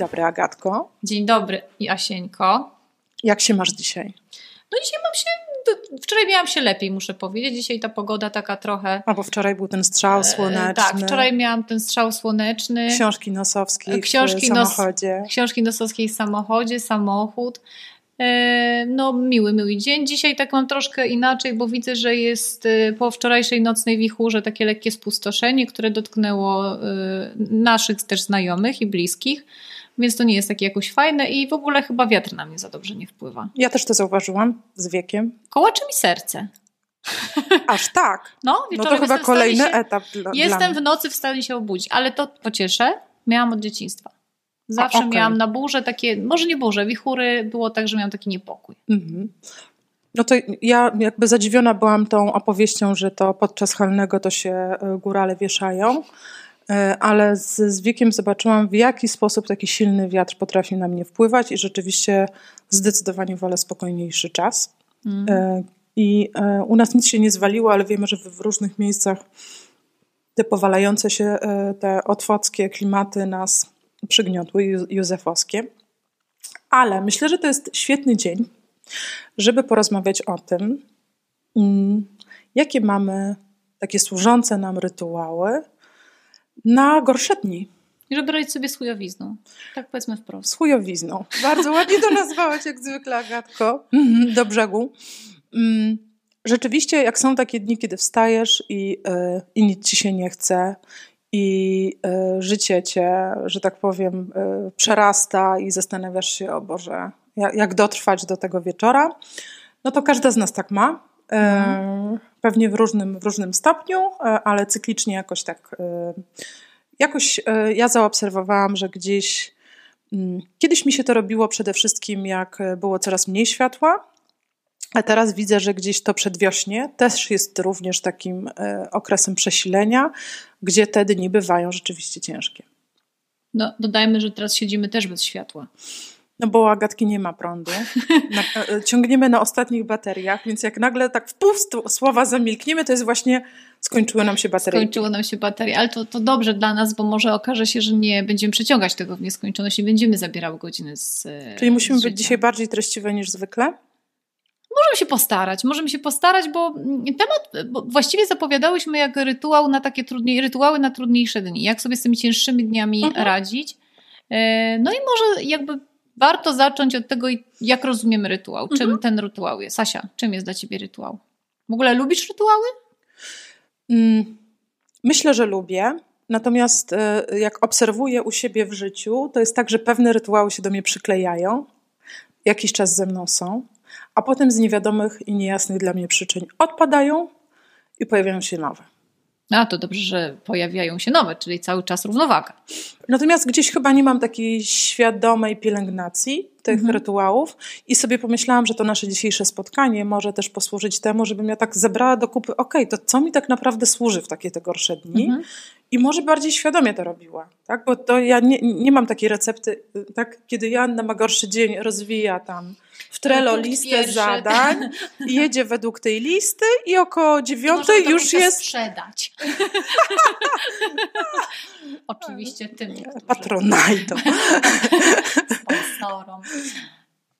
Dzień dobry, Agatko. Dzień dobry, Jasieńko. Jak się masz dzisiaj? No dzisiaj mam się, wczoraj miałam się lepiej, muszę powiedzieć. Dzisiaj ta pogoda taka trochę... A bo wczoraj był ten strzał słoneczny. tak, wczoraj miałam ten strzał słoneczny. Książki nosowskie książki w samochodzie. Nos, książki nosowskie w samochodzie, samochód. E, no, miły, miły dzień. Dzisiaj tak mam troszkę inaczej, bo widzę, że jest e, po wczorajszej nocnej wichurze takie lekkie spustoszenie, które dotknęło e, naszych też znajomych i bliskich więc to nie jest takie jakoś fajne i w ogóle chyba wiatr na mnie za dobrze nie wpływa. Ja też to zauważyłam z wiekiem. Kołacze mi serce. Aż tak? No, no to chyba kolejny się, etap dla Jestem dla w nocy w stanie się obudzić, ale to pocieszę, miałam od dzieciństwa. Zawsze okay. miałam na burze takie, może nie burze, wichury, było tak, że miałam taki niepokój. Mhm. No to ja jakby zadziwiona byłam tą opowieścią, że to podczas halnego to się e, górale wieszają, ale z, z wiekiem zobaczyłam, w jaki sposób taki silny wiatr potrafi na mnie wpływać i rzeczywiście zdecydowanie wolę spokojniejszy czas. Mhm. I u nas nic się nie zwaliło, ale wiemy, że w różnych miejscach te powalające się, te otwockie klimaty nas przygniotły józefowskie. Ale myślę, że to jest świetny dzień, żeby porozmawiać o tym, mm, jakie mamy takie służące nam rytuały na gorsze dni. I żeby robić sobie schujowizną. Tak powiedzmy wprost. Schujowizną. Bardzo ładnie to nazwałaś, jak zwykle, Agatko. Mhm, do brzegu. Mm, rzeczywiście, jak są takie dni, kiedy wstajesz i, yy, i nic ci się nie chce, i y, życie cię, że tak powiem, y, przerasta i zastanawiasz się, o Boże, jak, jak dotrwać do tego wieczora, no to każda z nas tak ma. Mhm. Pewnie w różnym, w różnym stopniu, ale cyklicznie jakoś tak. Jakoś ja zaobserwowałam, że gdzieś mm, kiedyś mi się to robiło przede wszystkim, jak było coraz mniej światła, a teraz widzę, że gdzieś to przedwiośnie też jest również takim e, okresem przesilenia, gdzie te dni bywają rzeczywiście ciężkie. No, dodajmy, że teraz siedzimy też bez światła. No bo Agatki nie ma prądu. Na, e, ciągniemy na ostatnich bateriach, więc jak nagle tak w pół słowa zamilkniemy, to jest właśnie skończyły nam się baterie. Skończyło nam się baterie, ale to, to dobrze dla nas, bo może okaże się, że nie będziemy przeciągać tego w nieskończoność i będziemy zabierały godziny z Czyli musimy z być dzisiaj bardziej treściwe niż zwykle? Możemy się postarać, możemy się postarać, bo temat, bo właściwie zapowiadałyśmy jak rytuał na takie trudniej, rytuały na trudniejsze dni, jak sobie z tymi cięższymi dniami mhm. radzić. E, no i może jakby warto zacząć od tego, jak rozumiemy rytuał, czym mhm. ten rytuał jest. Sasia, czym jest dla ciebie rytuał? W ogóle lubisz rytuały? Mm, myślę, że lubię. Natomiast e, jak obserwuję u siebie w życiu, to jest tak, że pewne rytuały się do mnie przyklejają, jakiś czas ze mną są a potem z niewiadomych i niejasnych dla mnie przyczyn odpadają i pojawiają się nowe. A to dobrze, że pojawiają się nowe, czyli cały czas równowaga. Natomiast gdzieś chyba nie mam takiej świadomej pielęgnacji tych mhm. rytuałów i sobie pomyślałam, że to nasze dzisiejsze spotkanie może też posłużyć temu, żebym ja tak zebrała do kupy, okej, okay, to co mi tak naprawdę służy w takie te gorsze dni mhm. i może bardziej świadomie to robiła, tak? Bo to ja nie, nie mam takiej recepty, tak? Kiedy Joanna ma gorszy dzień, rozwija tam w Trello listę pierwszy. zadań, jedzie według tej listy i około dziewiątej już jest... sprzedać. Oczywiście tym. Patronajdą. Sponsorom.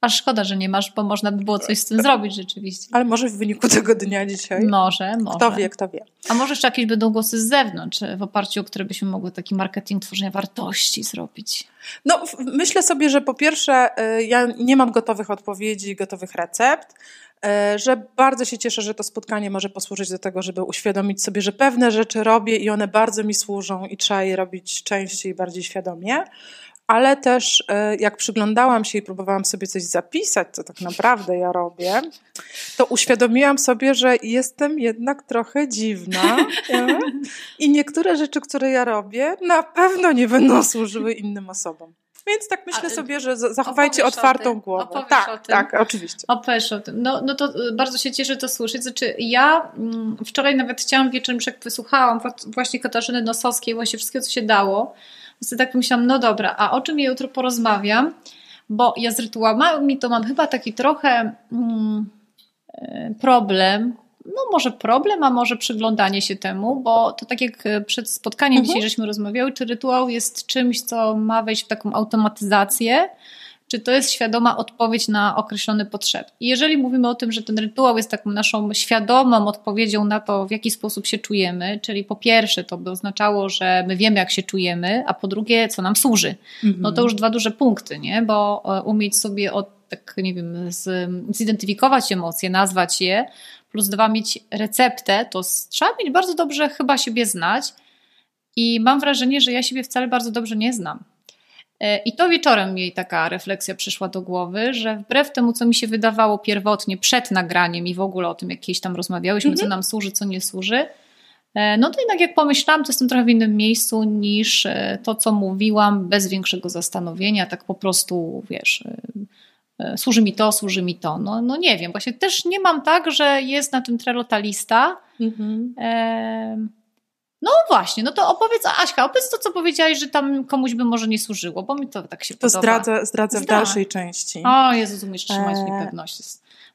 Aż szkoda, że nie masz, bo można by było coś z tym zrobić rzeczywiście. Ale może w wyniku tego dnia dzisiaj. Może, może. Kto wie, kto wie. A może jeszcze jakieś będą głosy z zewnątrz, w oparciu o które byśmy mogły taki marketing tworzenia wartości zrobić? No, myślę sobie, że po pierwsze, y, ja nie mam gotowych odpowiedzi, gotowych recept y, że bardzo się cieszę, że to spotkanie może posłużyć do tego, żeby uświadomić sobie, że pewne rzeczy robię i one bardzo mi służą i trzeba je robić częściej, bardziej świadomie ale też e, jak przyglądałam się i próbowałam sobie coś zapisać, co tak naprawdę ja robię, to uświadomiłam sobie, że jestem jednak trochę dziwna i niektóre rzeczy, które ja robię, na pewno nie będą służyły innym osobom. Więc tak myślę A, sobie, że zachowajcie otwartą głowę. Tak, tak, oczywiście. Opowiesz o tym. No, no to e, bardzo się cieszę to słyszeć. Znaczy ja mm, wczoraj nawet chciałam wieczorem, jak wysłuchałam właśnie Katarzyny Nosowskiej, właśnie wszystkiego, co się dało, więc tak pomyślałam, no dobra, a o czym ja jutro porozmawiam? Bo ja z rytuałami to mam chyba taki trochę mm, e, problem, no może problem, a może przyglądanie się temu, bo to tak jak przed spotkaniem mhm. dzisiaj żeśmy rozmawiały, czy rytuał jest czymś, co ma wejść w taką automatyzację, czy to jest świadoma odpowiedź na określone potrzeby. I jeżeli mówimy o tym, że ten rytuał jest taką naszą świadomą odpowiedzią na to, w jaki sposób się czujemy, czyli po pierwsze to by oznaczało, że my wiemy, jak się czujemy, a po drugie, co nam służy. Mhm. No to już dwa duże punkty, nie? Bo e, umieć sobie od, tak nie wiem, z, zidentyfikować emocje, nazwać je, plus dwa mieć receptę, to trzeba mieć bardzo dobrze chyba siebie znać. I mam wrażenie, że ja siebie wcale bardzo dobrze nie znam. E, I to wieczorem mi taka refleksja przyszła do głowy, że wbrew temu, co mi się wydawało pierwotnie przed nagraniem i w ogóle o tym, jakieś tam rozmawiałyśmy, co mhm. nam służy, co nie służy, e, no to jednak jak pomyślałam, to jestem trochę w innym miejscu niż e, to, co mówiłam, bez większego zastanowienia, tak po prostu, wiesz, służy mi to, służy mi to. No, no nie wiem, właśnie też nie mam tak, że jest na tym Trello ta lista. Mhm. No właśnie, no to opowiedz, Aśka, opowiedz to, co powiedziałaś, że tam komuś by może nie służyło, bo mi to tak się to podoba. Zdradzę, zdradzę w dalszej części. O Jezus, umiesz trzymać e... mi pewność.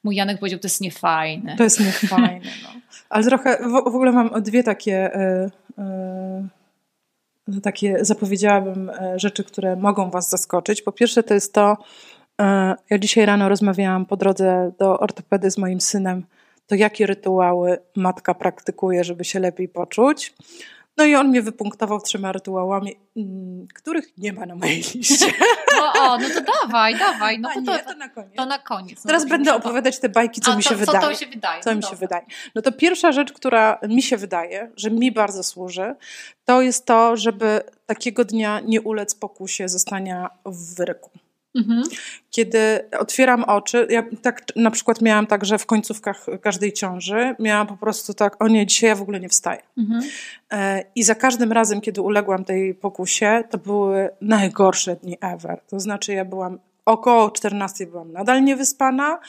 Mój Janek powiedział, to jest niefajne. To jest niefajne, no. Ale trochę, w, w ogóle mam dwie takie, y, y, takie zapowiedziałabym e, rzeczy, które mogą was zaskoczyć. Po pierwsze to jest to, y, ja dzisiaj rano rozmawiałam po drodze do ortopedy z moim synem, to jakie rytuały matka praktykuje, żeby się lepiej poczuć. No i on mnie wypunktował trzema rytuałami, mm, których nie ma na mojej liście. No, o, no to dawaj, dawaj. No to, nie, to, to, na koniec. To na koniec. No Teraz będę opowiadać te bajki, co A, mi się wydaje. Co to się wydaje? Co no mi się wydaje. No to pierwsza rzecz, która mi się wydaje, że mi bardzo służy, to jest to, żeby takiego dnia nie ulec pokusie zostania w wyryku. Mhm. Kiedy otwieram oczy, ja tak na przykład miałam tak, że w końcówkach każdej ciąży miałam po prostu tak, o nie, dzisiaj ja w ogóle nie wstaję. Mhm. E, I za każdym razem, kiedy uległam tej pokusie, to były najgorsze dni ever. To znaczy ja byłam około 14 byłam nadal niewyspana,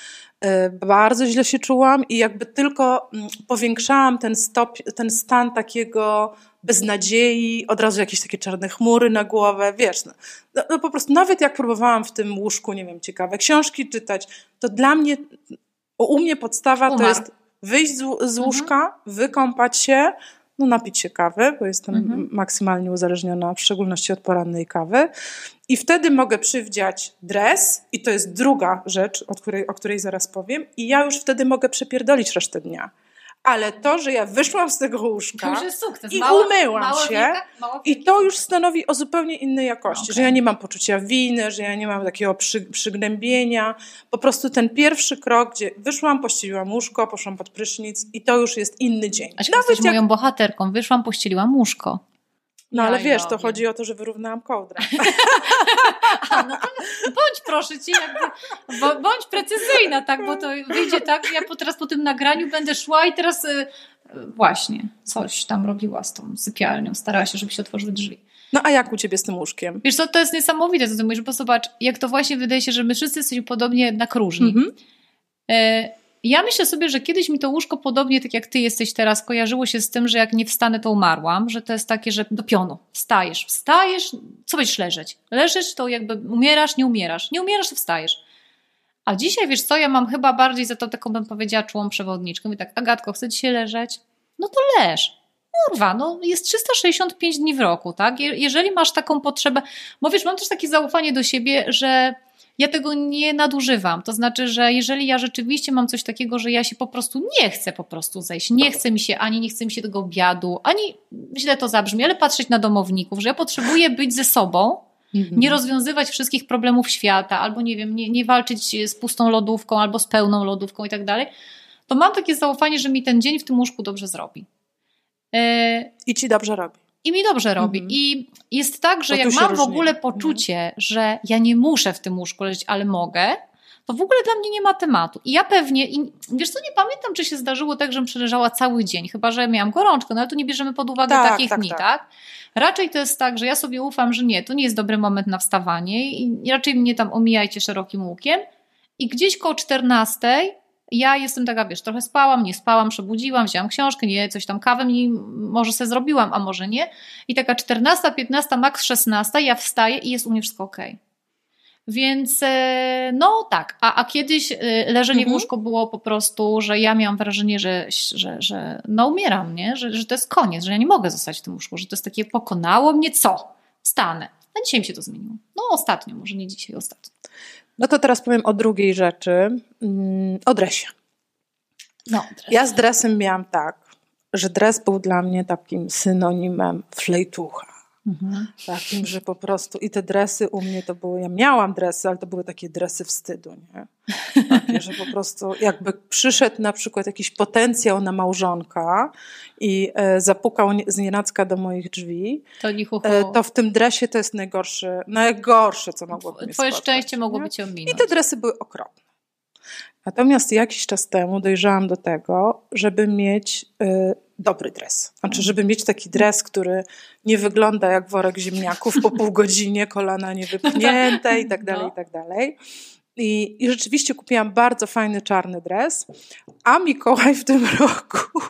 e, bardzo źle się czułam i jakby tylko mm, powiększałam ten, stop, ten stan takiego beznadziei, od razu jakieś takie czarne chmury na głowę, wiesz, no, no, no, po prostu nawet jak próbowałam w tym łóżku, nie wiem, ciekawe książki czytać, to dla mnie, u mnie podstawa to jest wyjść z, z mhm. łóżka, mhm. wykąpać się, no napić się kawy, bo jestem mhm. maksymalnie uzależniona, w szczególności od porannej kawy. I wtedy mogę przywdziać dres, i to jest druga rzecz, o której, o której zaraz powiem, i ja już wtedy mogę przepierdolić resztę dnia ale to, że ja wyszłam z tego łóżka i mała, umyłam mała się wielka, i to już stanowi o zupełnie innej jakości, okay. że ja nie mam poczucia winy, że ja nie mam takiego przy, przygnębienia, po prostu ten pierwszy krok, gdzie wyszłam, pościeliłam łóżko, poszłam pod prysznic i to już jest inny dzień. Aśka, Nawet jesteś jak... moją bohaterką, wyszłam, pościeliłam łóżko. No ale wiesz, to chodzi o to, że wyrównałam kołdrę. A, no to bądź proszę cię, jakby, bądź precyzyjna, tak, bo to wyjdzie tak, ja po, teraz po tym nagraniu będę szła i teraz y, właśnie coś tam robiła z tą sypialnią, starała się, żeby się otworzyły drzwi. No a jak u ciebie z tym łóżkiem? Wiesz co, to jest niesamowite, co ty mówisz, bo zobacz, jak to właśnie wydaje się, że my wszyscy jesteśmy podobnie jednak różni. Mhm. Y ja myślę sobie, że kiedyś mi to łóżko podobnie, tak jak ty jesteś teraz, kojarzyło się z tym, że jak nie wstanę, to umarłam, że to jest takie, że do pionu, wstajesz, wstajesz, co będziesz leżeć? Leżysz, to jakby umierasz, nie umierasz, nie umierasz, to wstajesz. A dzisiaj, wiesz co, ja mam chyba bardziej za to taką, bym powiedziała, czułą przewodniczkę. I tak, Agatko, chcę dzisiaj leżeć? No to leż. Kurwa, no jest 365 dni w roku, tak? jeżeli masz taką potrzebę, bo wiesz, mam też takie zaufanie do siebie, że ja tego nie nadużywam. To znaczy, że jeżeli ja rzeczywiście mam coś takiego, że ja się po prostu nie chcę po prostu zejść, nie chce mi się, ani nie chce mi się tego obiadu, ani źle to zabrzmi, ale patrzeć na domowników, że ja potrzebuję być ze sobą, mhm. nie rozwiązywać wszystkich problemów świata, albo nie wiem, nie, nie walczyć z pustą lodówką, albo z pełną lodówką i tak dalej, to mam takie zaufanie, że mi ten dzień w tym łóżku dobrze zrobi. E, I ci dobrze robi. I mi dobrze robi. Mhm. I jest tak, że jak mam w ogóle poczucie, mhm. że ja nie muszę w tym łóżku leżeć, ale mogę, to w ogóle dla mnie nie ma tematu. I ja pewnie, i wiesz co, nie pamiętam, czy się zdarzyło tak, żebym przeleżała cały dzień, chyba że miałam gorączkę, no ale tu nie bierzemy pod uwagę tak, takich tak, dni, tak. tak. Raczej to jest tak, że ja sobie ufam, że nie, to nie jest dobry moment na wstawanie i raczej mnie tam omijajcie szerokim łukiem. I gdzieś koło 14 ja jestem taka, wiesz, trochę spałam, nie spałam, przebudziłam, wzięłam książkę, nie, coś tam kawę i może se zrobiłam, a może nie. I taka 14, 15, maks 16, ja wstaję i jest u mnie wszystko ok. Więc e, no tak, a, a kiedyś e, leżenie mhm. w łóżku było po prostu, że ja miałam wrażenie, że, że, że no umieram, nie? Że, że to jest koniec, że ja nie mogę zostać w tym łóżku, że to jest takie pokonało mnie co? Stanę. A dzisiaj mi się to zmieniło. No ostatnio, może nie dzisiaj, ostatnio. No to teraz powiem o drugiej rzeczy, mm, o dresie. No, dres. Ja z dresem miałam tak, że dres był dla mnie takim synonimem flejtucha. Mhm. Takim, że po prostu i te dresy u mnie to były, ja miałam dresy, ale to były takie dresy wstydu, nie? Takie, że po prostu jakby przyszedł na przykład jakiś potencjał na małżonka i e, zapukał z nienacka do moich drzwi, to, e, to w tym dresie to jest najgorsze, najgorsze, co mogło być. Twoje spotkać, szczęście mogłoby cię ominąć. I te dresy były okropne. Natomiast jakiś czas temu dojrzałam do tego, żeby mieć y, dobry dres. Znaczy, żeby mieć taki dres, który nie wygląda jak worek ziemniaków po pół godzinie, kolana niewypchnięte i tak dalej, i tak dalej. I, I rzeczywiście kupiłam bardzo fajny czarny dres, a Mikołaj w tym roku,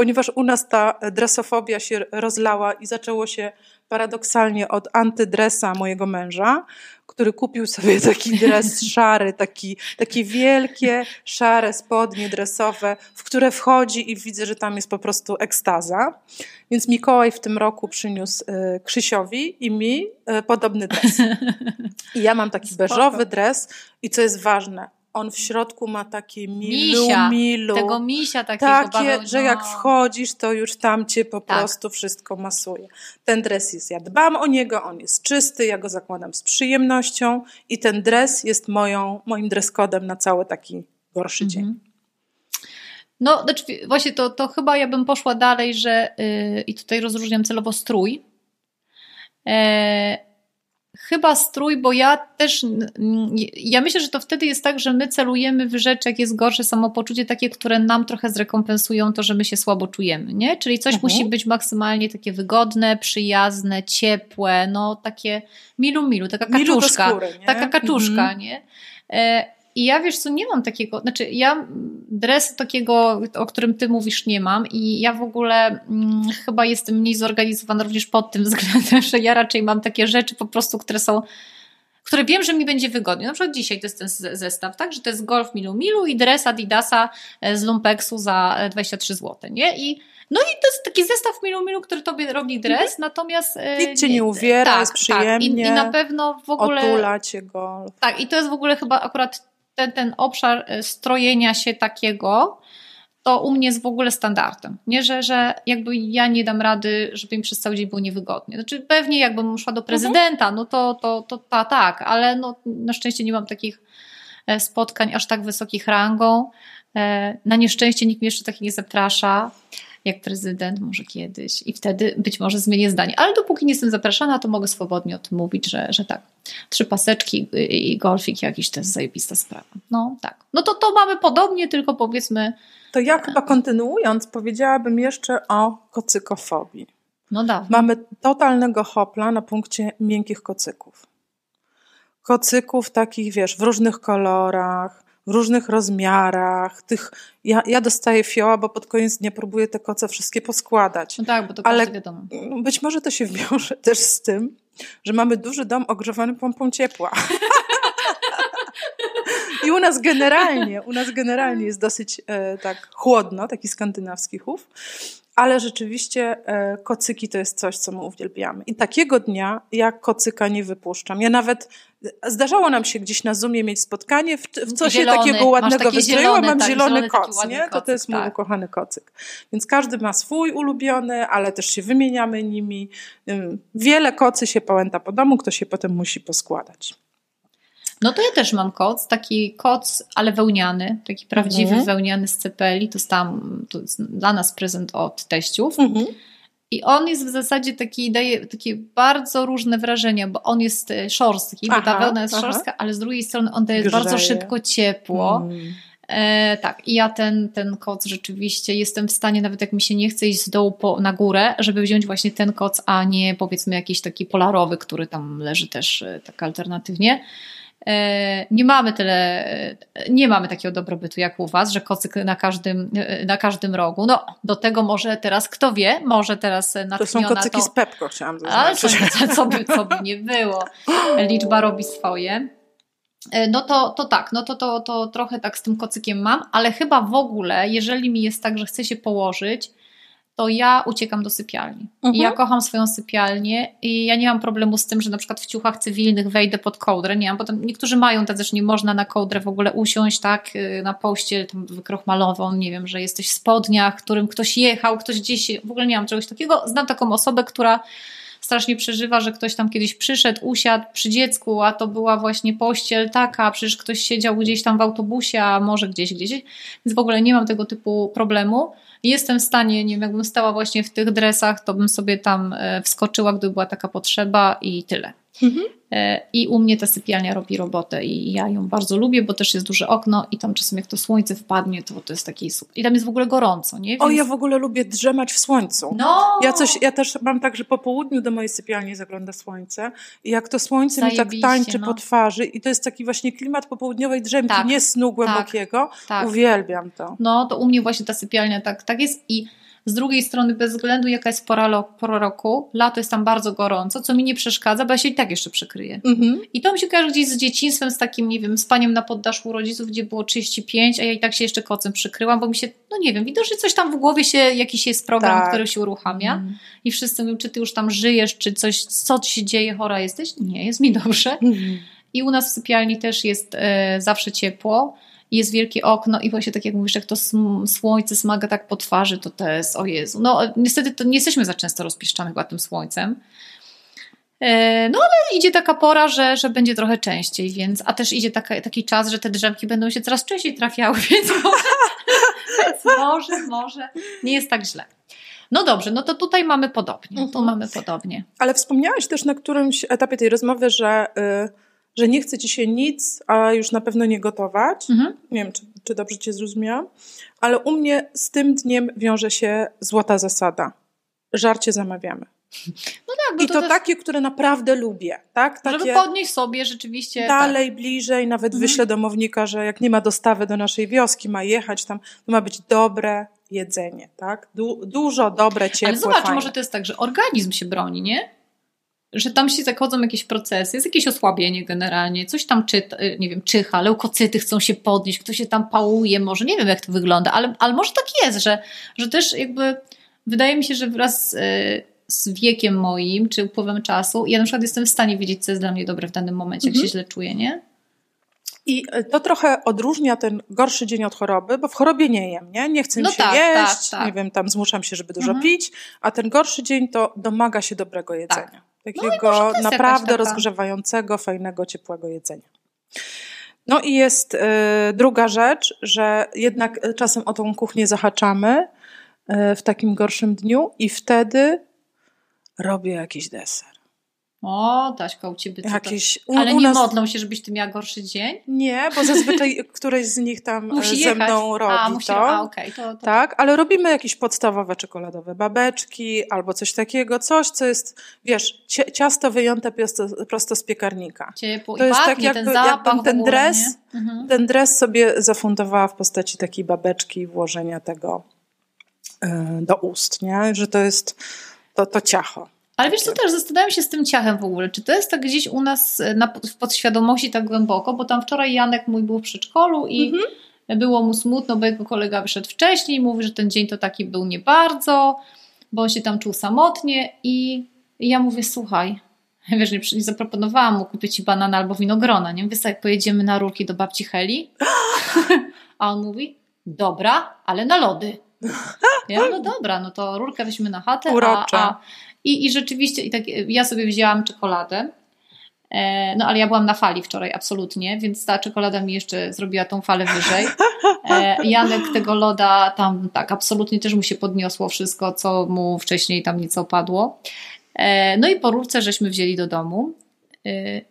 ponieważ u nas ta dresofobia się rozlała i zaczęło się paradoksalnie od antydresa mojego męża, który kupił sobie taki dres szary, taki, takie wielkie, szare spodnie dresowe, w które wchodzi i widzę, że tam jest po prostu ekstaza. Więc Mikołaj w tym roku przyniósł y, Krzysiowi i mi y, podobny dres. I ja mam taki Spoko. beżowy dres i co jest ważne, on w środku ma takie milu, misia, milu. Tego misia takiego Takie, że jak wchodzisz, to już tam cię po tak. prostu wszystko masuje. Ten dres jest, ja dbam o niego, on jest czysty, ja go zakładam z przyjemnością i ten dres jest moją, moim dreskodem na cały taki gorszy mhm. dzień. No, znaczy, właśnie to, to chyba ja bym poszła dalej, że yy, i tutaj rozróżniam celowo strój. Yy, Chyba strój, bo ja też, ja myślę, że to wtedy jest tak, że my celujemy w rzeczy, jak jest gorsze samopoczucie, takie, które nam trochę zrekompensują to, że my się słabo czujemy, nie? Czyli coś mhm. musi być maksymalnie takie wygodne, przyjazne, ciepłe, no takie milu milu, taka kaczuszka, skóry, taka kaczuszka, mhm. nie? E, i ja wiesz co, nie mam takiego, znaczy ja dresu takiego, o którym ty mówisz, nie mam i ja w ogóle mm, chyba jestem mniej zorganizowana również pod tym względem, że ja raczej mam takie rzeczy po prostu, które są które wiem, że mi będzie wygodnie. Na przykład dzisiaj to jest ten zestaw, tak, że to jest Golf Milu Milu i dres Adidasa e, z Lumpeksu za 23 zł, nie? I no i to jest taki zestaw Milu Milu, który tobie robi dres, mhm. natomiast... E, Nikt cię nie uwiera, tak, jest przyjemnie. Tak. I, I, na pewno w ogóle... Otula cię golf. Tak, i to jest w ogóle chyba akurat ten, ten obszar e, strojenia się takiego, to u mnie jest w ogóle standardem. Nie, że, że jakby ja nie dam rady, żeby im przez cały dzień było niewygodnie. Znaczy pewnie jakbym szła do prezydenta, no to, to, to ta, tak, ale no, na szczęście nie mam takich e, spotkań aż tak wysokich rangą. E, na nieszczęście nikt mnie jeszcze tak nie zaprasza jak prezydent, może kiedyś i wtedy być może zmienię zdanie. Ale dopóki nie jestem zapraszana, to mogę swobodnie o tym mówić, że, że tak. Trzy paseczki i golfik jakiś to jest zajebista sprawa. No tak. No to to mamy podobnie, tylko powiedzmy... To ja chyba kontynuując powiedziałabym jeszcze o kocykofobii. No dawaj. Mamy totalnego hopla na punkcie miękkich kocyków. Kocyków takich, wiesz, w różnych kolorach, w różnych rozmiarach. Tych, ja, ja dostaję fioła, bo pod koniec dnia próbuję te koce wszystkie poskładać. No tak, bo to Ale wiadomo. Być może to się wiąże też z tym, że mamy duży dom ogrzewany pompą ciepła. I u nas generalnie, u nas generalnie jest dosyć e, tak chłodno, taki skandynawski chów ale rzeczywiście e, kocyki to jest coś, co my uwielbiamy. I takiego dnia ja kocyka nie wypuszczam. Ja nawet zdarzało nam się gdzieś na Zoomie mieć spotkanie, w, w co się takiego ładnego wystroiła, mam tak, zielony, zielony koc, nie? Kocyk, to, to jest mój tak. ukochany kocyk. Więc każdy ma swój ulubiony, ale też się wymieniamy nimi. Wiele kocy się pałęta po domu, kto się potem musi poskładać. No to ja też mam koc, taki koc, ale wełniany, taki prawdziwy mhm. wełniany z cepeli. To tam to jest dla nas prezent od teściów. Mhm. I on jest w zasadzie taki, daje takie bardzo różne wrażenia, bo on jest e, szorstki, aha, bo ta wełna jest aha. szorstka, ale z drugiej strony on daje Grzeje. bardzo szybko ciepło. Mm. E, tak, i ja ten, ten koc rzeczywiście jestem w stanie, nawet jak mi się nie chce iść z dołu po, na górę, żeby wziąć właśnie ten koc, a nie powiedzmy jakiś taki polarowy, który tam leży też e, tak alternatywnie. E, nie mamy tyle, nie mamy takiego dobrobytu jak u Was, że kocyk na każdym, na każdym rogu. No, do tego może teraz, kto wie, może teraz natchniona To są kocyki to, z Pepko, chciałam zaznaczyć. Ale co, co, by, co by nie było. Liczba robi swoje. e, no to, to tak, no to, to, to trochę tak z tym kocykiem mam, ale chyba w ogóle, jeżeli mi jest tak, że chcę się położyć, to ja uciekam do sypialni. Mhm. I ja kocham swoją sypialnię i ja nie mam problemu z tym, że na przykład w ciuchach cywilnych wejdę pod kołdrę. Nie mam, potem niektórzy mają tak, że nie można na kołdrę w ogóle usiąść, tak, y, na pościel tam wykrochmalową, nie wiem, że jesteś w spodniach, którym ktoś jechał, ktoś gdzieś, w ogóle nie mam czegoś takiego. Znam taką osobę, która strasznie przeżywa, że ktoś tam kiedyś przyszedł, usiadł przy dziecku, a to była właśnie pościel taka, przecież ktoś siedział gdzieś tam w autobusie, a może gdzieś, gdzieś. Więc w ogóle nie mam tego typu problemu jestem w stanie, nie wiem, jakbym stała właśnie w tych dresach, to bym sobie tam e, wskoczyła, gdyby była taka potrzeba i tyle. Mhm. E, I u mnie ta sypialnia robi robotę i ja ją bardzo lubię, bo też jest duże okno i tam czasem jak to słońce wpadnie, to, to jest taki super. I tam jest w ogóle gorąco, nie? Więc... O, ja w ogóle lubię drzemać w słońcu. No! Ja, coś, ja też mam tak, że po południu do mojej sypialni zagląda słońce i jak to słońce mi tak tańczy no. po twarzy i to jest taki właśnie klimat popołudniowej drzemki, tak, nie snu głębokiego, tak, tak. uwielbiam to. No, to u mnie właśnie ta sypialnia tak, tak jest i z drugiej strony, bez względu jaka jest pora, pora roku, lato jest tam bardzo gorąco, co mi nie przeszkadza, bo ja się i tak jeszcze przykryję. Mhm. I to mi się kojarzy gdzieś z dzieciństwem, z takim, nie wiem, spaniem na poddaszu rodziców, gdzie było 35, a ja i tak się jeszcze kocem przykryłam, bo mi się, no nie wiem, widocznie coś tam w głowie się, jakiś jest program, tak. który się uruchamia mhm. i wszyscy mówią, czy ty już tam żyjesz, czy coś, co ci się dzieje, chora jesteś? Nie, jest mi dobrze. Mhm. I u nas w sypialni też jest e, zawsze ciepło jest wielkie okno i właśnie tak jak mówisz, jak to słońce smaga tak po twarzy, to to jest, o Jezu. No niestety to nie jesteśmy za często rozpieszczani chyba tym słońcem. E, no ale idzie taka pora, że, że będzie trochę częściej, więc, a też idzie taka, taki czas, że te drzemki będą się coraz częściej trafiały, więc może, więc może, może nie jest tak źle. No dobrze, no to tutaj mamy podobnie. Tu mhm. mamy podobnie. Ale wspomniałaś też na którymś etapie tej rozmowy, że y, że nie chce ci się nic, a już na pewno nie gotować. Mhm. Nie wiem, czy, czy dobrze cię zrozumiałam, ale u mnie z tym dniem wiąże się złota zasada. Żarcie zamawiamy. No tak, I to, to takie, które naprawdę lubię. Tak? Takie żeby podnieść sobie rzeczywiście. Dalej, tak. bliżej, nawet mhm. wyślę domownika, że jak nie ma dostawy do naszej wioski, ma jechać tam, to ma być dobre jedzenie. Tak? Du dużo dobre, ciepłe, Ale zobacz, fajne. może to jest tak, że organizm się broni, nie? Że tam się zachodzą jakieś procesy, jest jakieś osłabienie generalnie, coś tam czyta, y, nie wiem, czyha, leukocyty chcą się podnieść, ktoś się tam pałuje, może nie wiem jak to wygląda, ale, ale może tak jest, że, że też jakby wydaje mi się, że wraz y, z wiekiem moim, czy upływem czasu, ja na przykład jestem w stanie wiedzieć, co jest dla mnie dobre w danym momencie, jak mhm. się źle czuję, nie? I y, to trochę odróżnia ten gorszy dzień od choroby, bo w chorobie nie jem, nie? Nie chcę no się tak, jeść, tak, tak. nie wiem, tam zmuszam się, żeby dużo mhm. pić, a ten gorszy dzień to domaga się dobrego jedzenia. Tak. Takiego no naprawdę rozgrzewającego, fajnego, ciepłego jedzenia. No i jest y, druga rzecz, że jednak czasem o tą kuchnię zahaczamy y, w takim gorszym dniu i wtedy robię jakiś deser. O, Taśka, u Ciebie co Jakiś, u, Ale nie nas... modlą się, żebyś Ty miała gorszy dzień? Nie, bo zazwyczaj któreś z nich tam musi ze jechać. mną robi a, musi, to. A, okay, to, to. Tak, ale robimy jakieś podstawowe czekoladowe babeczki albo coś takiego, coś, co jest, wiesz, ciasto wyjęte prosto, prosto z piekarnika. Ciepło to i jest tak, jakby, ten jakbym ten dres, mhm. ten dres sobie zafundowała w postaci takiej babeczki i włożenia tego y, do ust, nie? Że to jest to, to ciacho. Ale wiesz co, też zastanawiam się z tym ciachem w ogóle, czy to jest tak gdzieś u nas e, na, w podświadomości tak głęboko, bo tam wczoraj Janek mój był w przedszkolu i mhm. było mu smutno, bo jego kolega wyszedł wcześniej i mówi, że ten dzień to taki był nie bardzo, bo on się tam czuł samotnie i, i ja mówię, słuchaj, wiesz, nie, nie zaproponowałam mu kupić ci banana albo winogrona, nie? Wiesz, jak pojedziemy na rurki do babci Heli? A on mówi, dobra, ale na lody. Ja, no dobra, no to rurkę weźmy na chatę, a, a, i, I rzeczywiście, i tak, ja sobie wzięłam czekoladę, e, no ale ja byłam na fali wczoraj, absolutnie, więc ta czekolada mi jeszcze zrobiła tą falę wyżej. E, Janek tego loda tam tak, absolutnie też mu się podniosło wszystko, co mu wcześniej tam nieco opadło. E, no i po rurce żeśmy wzięli do domu.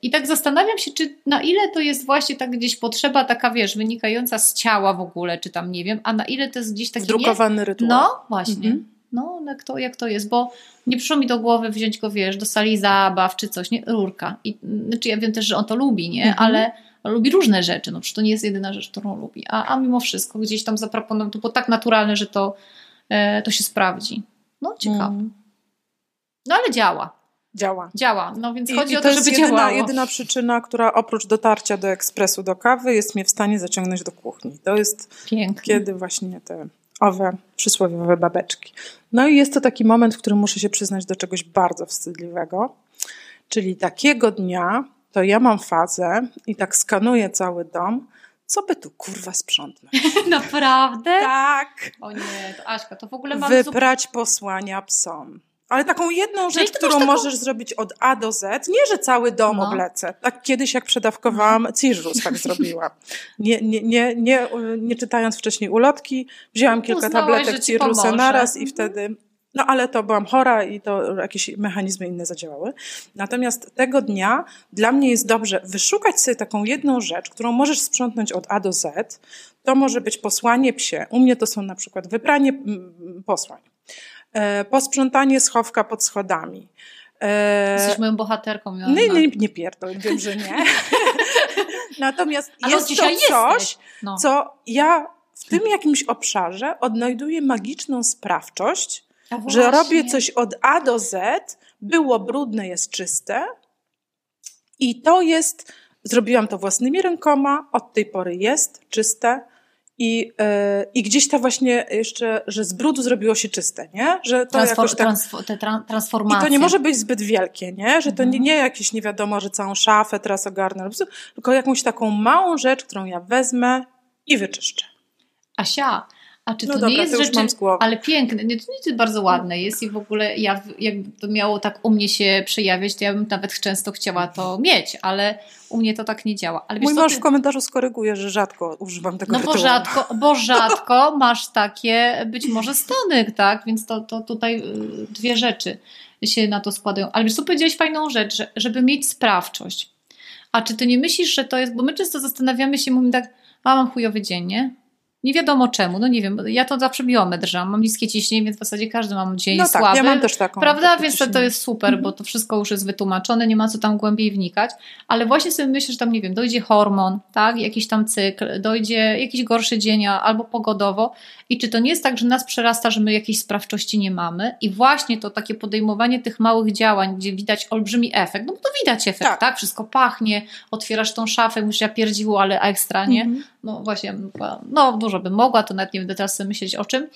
I tak zastanawiam się, czy na ile to jest właśnie tak gdzieś potrzeba taka, wiesz, wynikająca z ciała w ogóle, czy tam nie wiem, a na ile to jest gdzieś taki... Drukowany rytuał. No, właśnie. Mhm. No, jak to, jak to jest, bo nie przyszło mi do głowy wziąć go, wiesz, do sali zabaw czy coś, nie? Rurka. I, znaczy ja wiem też, że on to lubi, nie? Mhm. Ale lubi różne rzeczy, no przecież to nie jest jedyna rzecz, którą lubi. A, a mimo wszystko gdzieś tam zaproponował, to było tak naturalne, że to, e, to się sprawdzi. No, ciekawe. Mhm. No ale działa. działa. Działa, no więc I, chodzi i o to, jest żeby jedyna, działało. jedyna przyczyna, która oprócz dotarcia do ekspresu do kawy jest mnie w stanie zaciągnąć do kuchni. To jest Pięknie. kiedy właśnie te owe przysłowiowe babeczki. No i jest to taki moment, w którym muszę się przyznać do czegoś bardzo wstydliwego. Czyli takiego dnia to ja mam fazę i tak skanuję cały dom, co by tu kurwa sprzątnąć. Naprawdę? Tak. O nie, to Aśka, to w ogóle zupełnie... Wyprać posłania psom. Ale taką jedną Czyli rzecz, ty masz którą taką- możesz zrobić od A do Z. Nie, że cały dom No. oblecę. Tak kiedyś, jak przedawkowałam Cirrus, tak zrobiłam. Nie, nie, nie, nie, nie czytając wcześniej ulotki, wzięłam kilka Uznałaś, tabletek Cirrusa naraz i Mhm. wtedy... No ale to byłam chora i to jakieś mechanizmy inne zadziałały. Natomiast tego dnia dla mnie jest dobrze wyszukać sobie taką jedną rzecz, którą możesz sprzątnąć od A do Z. To może być posłanie psie. U mnie to są na przykład wypranie mm, posłań. E, posprzątanie schowka pod schodami. E, Jesteś moją bohaterką, Joanna. nie, nie, nie pierdol, wiem, że nie. Natomiast Ale jest to coś. No. co ja w tym jakimś obszarze odnajduję magiczną sprawczość, że robię coś od A do Z, było brudne, jest czyste i to jest, zrobiłam to własnymi rękoma, od tej pory jest czyste i, yy, i gdzieś ta właśnie jeszcze, że z brudu zrobiło się czyste, nie? Że to Transfor- jakoś tak transfo- te tra- i transformacje. to nie może być zbyt wielkie, nie? Że to nie, Mhm. nie jakieś nie wiadomo, że całą szafę teraz ogarnę, tylko jakąś taką małą rzecz, którą ja wezmę i wyczyszczę. Asia, a czy No to dobra, nie jest to rzeczy... Ale piękne, nie, to nie bardzo ładne jest i w ogóle ja, jakby to miało tak u mnie się przejawiać, to ja bym nawet często chciała to mieć, ale u mnie to tak nie działa. Ale Mój co, mąż ty- w komentarzu skoryguje, że rzadko używam tego No bo rzadko, bo rzadko masz takie być może stony, tak? Więc to, to tutaj y, dwie rzeczy się na to składają. Ale wiesz co, powiedziałeś fajną rzecz, że, żeby mieć sprawczość. A czy ty nie myślisz, że to jest, bo my często zastanawiamy się, mówimy tak, a mam chujowy dzień, nie? Nie wiadomo czemu, no nie wiem, ja to zawsze biometr drżam, mam niskie ciśnienie, więc w zasadzie każdy mam dzień No tak, słaby. ja mam też taką. Prawda? Więc to, to jest super, bo to wszystko już jest wytłumaczone, nie ma co tam głębiej wnikać. Ale właśnie sobie myślę, że tam, nie wiem, dojdzie hormon, tak? Jakiś tam cykl, dojdzie jakiś gorszy dzień albo pogodowo. I czy to nie jest tak, że nas przerasta, że my jakiejś sprawczości nie mamy? I właśnie to takie podejmowanie tych małych działań, gdzie widać olbrzymi efekt, no bo to widać efekt, tak? Tak. Wszystko pachnie, otwierasz tą szafę, mówisz, ja pierdziło, ale ekstra, nie? Mhm. No właśnie, no dużo bym mogła, to nawet nie będę teraz sobie myśleć o czym,